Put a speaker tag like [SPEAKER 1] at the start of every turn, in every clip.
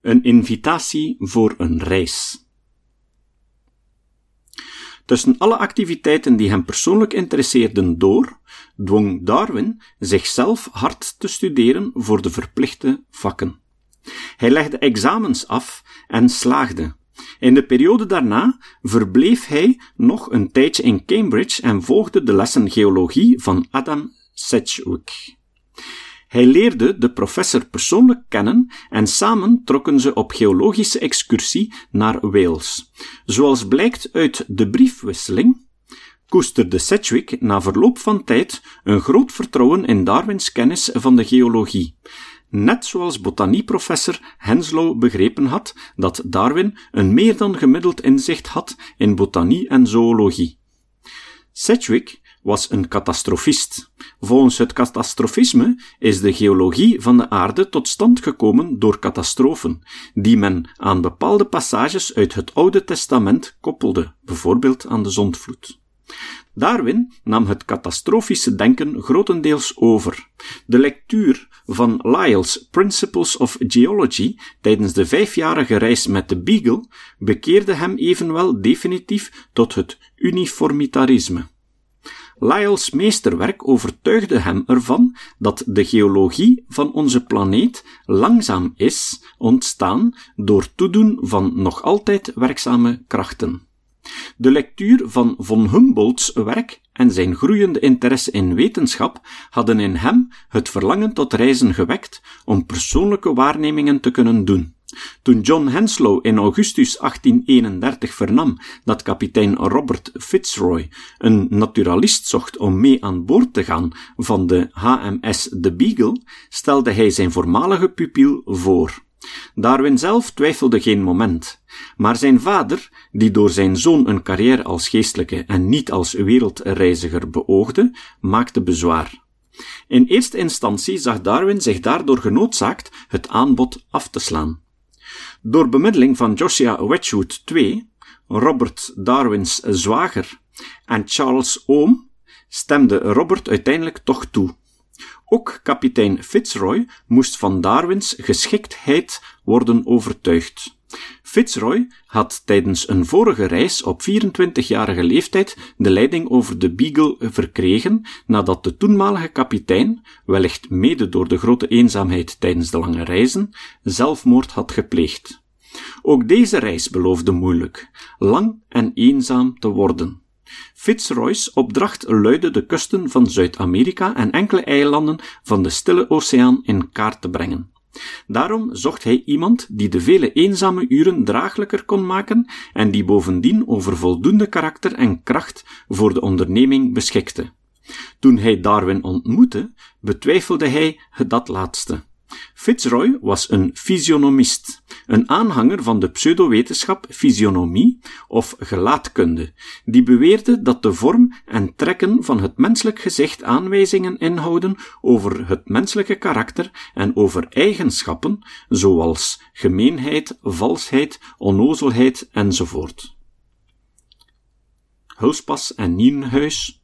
[SPEAKER 1] Een invitatie voor een reis. Tussen alle activiteiten die hem persoonlijk interesseerden door, dwong Darwin zichzelf hard te studeren voor de verplichte vakken. Hij legde examens af en slaagde. In de periode daarna verbleef hij nog een tijdje in Cambridge en volgde de lessen geologie van Adam Sedgwick. Hij leerde de professor persoonlijk kennen en samen trokken ze op geologische excursie naar Wales. Zoals blijkt uit de briefwisseling, koesterde Sedgwick na verloop van tijd een groot vertrouwen in Darwins kennis van de geologie. Net zoals botanieprofessor Henslow begrepen had dat Darwin een meer dan gemiddeld inzicht had in botanie en zoologie. Sedgwick was een catastrofist. Volgens het catastrofisme is de geologie van de aarde tot stand gekomen door catastrofen, die men aan bepaalde passages uit het Oude Testament koppelde, bijvoorbeeld aan de zondvloed. Darwin nam het catastrofische denken grotendeels over. De lectuur van Lyell's Principles of Geology tijdens de vijfjarige reis met de Beagle bekeerde hem evenwel definitief tot het uniformitarisme. Lyell's meesterwerk overtuigde hem ervan dat de geologie van onze planeet langzaam is ontstaan door toedoen van nog altijd werkzame krachten. De lectuur van von Humboldts werk en zijn groeiende interesse in wetenschap hadden in hem het verlangen tot reizen gewekt om persoonlijke waarnemingen te kunnen doen. Toen John Henslow in augustus 1831 vernam dat kapitein Robert Fitzroy een naturalist zocht om mee aan boord te gaan van de HMS The Beagle, stelde hij zijn voormalige pupil voor. Darwin zelf twijfelde geen moment, maar zijn vader, die door zijn zoon een carrière als geestelijke en niet als wereldreiziger beoogde, maakte bezwaar. In eerste instantie zag Darwin zich daardoor genoodzaakt het aanbod af te slaan. Door bemiddeling van Joshua Wedgwood II, Robert Darwins zwager, en Charles Ohm, stemde Robert uiteindelijk toch toe. Ook kapitein Fitzroy moest van Darwins geschiktheid worden overtuigd. Fitzroy had tijdens een vorige reis op 24-jarige leeftijd de leiding over de Beagle verkregen nadat de toenmalige kapitein, wellicht mede door de grote eenzaamheid tijdens de lange reizen, zelfmoord had gepleegd. Ook deze reis beloofde moeilijk, lang en eenzaam te worden. Fitzroy's opdracht luidde de kusten van Zuid-Amerika en enkele eilanden van de Stille Oceaan in kaart te brengen. Daarom zocht hij iemand die de vele eenzame uren draaglijker kon maken en die bovendien over voldoende karakter en kracht voor de onderneming beschikte. Toen hij Darwin ontmoette, betwijfelde hij dat laatste. Fitzroy was een fysionomist, een aanhanger van de pseudowetenschap fysionomie of gelaatkunde, die beweerde dat de vorm en trekken van het menselijk gezicht aanwijzingen inhouden over het menselijke karakter en over eigenschappen zoals gemeenheid, valsheid, onnozelheid enzovoort. Hulspas en Nienhuis,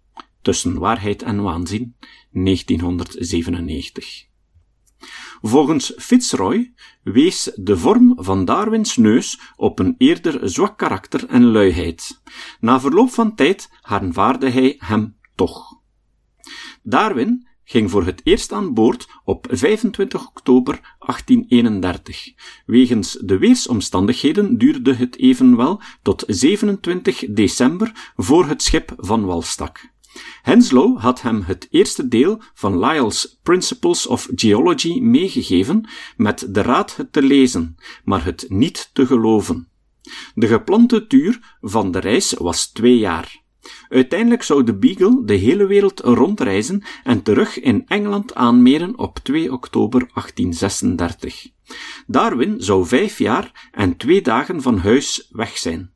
[SPEAKER 1] Tussen waarheid en waanzin, 1997. Volgens Fitzroy wees de vorm van Darwins neus op een eerder zwak karakter en luiheid. Na verloop van tijd aanvaarde hij hem toch. Darwin ging voor het eerst aan boord op 25 oktober 1831. Wegens de weersomstandigheden duurde het evenwel tot 27 december voor het schip van wal stak. Henslow had hem het eerste deel van Lyell's Principles of Geology meegegeven met de raad het te lezen, maar het niet te geloven. De geplante duur van de reis was twee jaar. Uiteindelijk zou de Beagle de hele wereld rondreizen en terug in Engeland aanmeren op 2 oktober 1836. Darwin zou vijf jaar en twee dagen van huis weg zijn.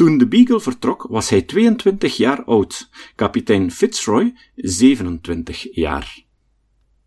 [SPEAKER 1] Toen de Beagle vertrok was hij 22 jaar oud, kapitein Fitzroy 27 jaar.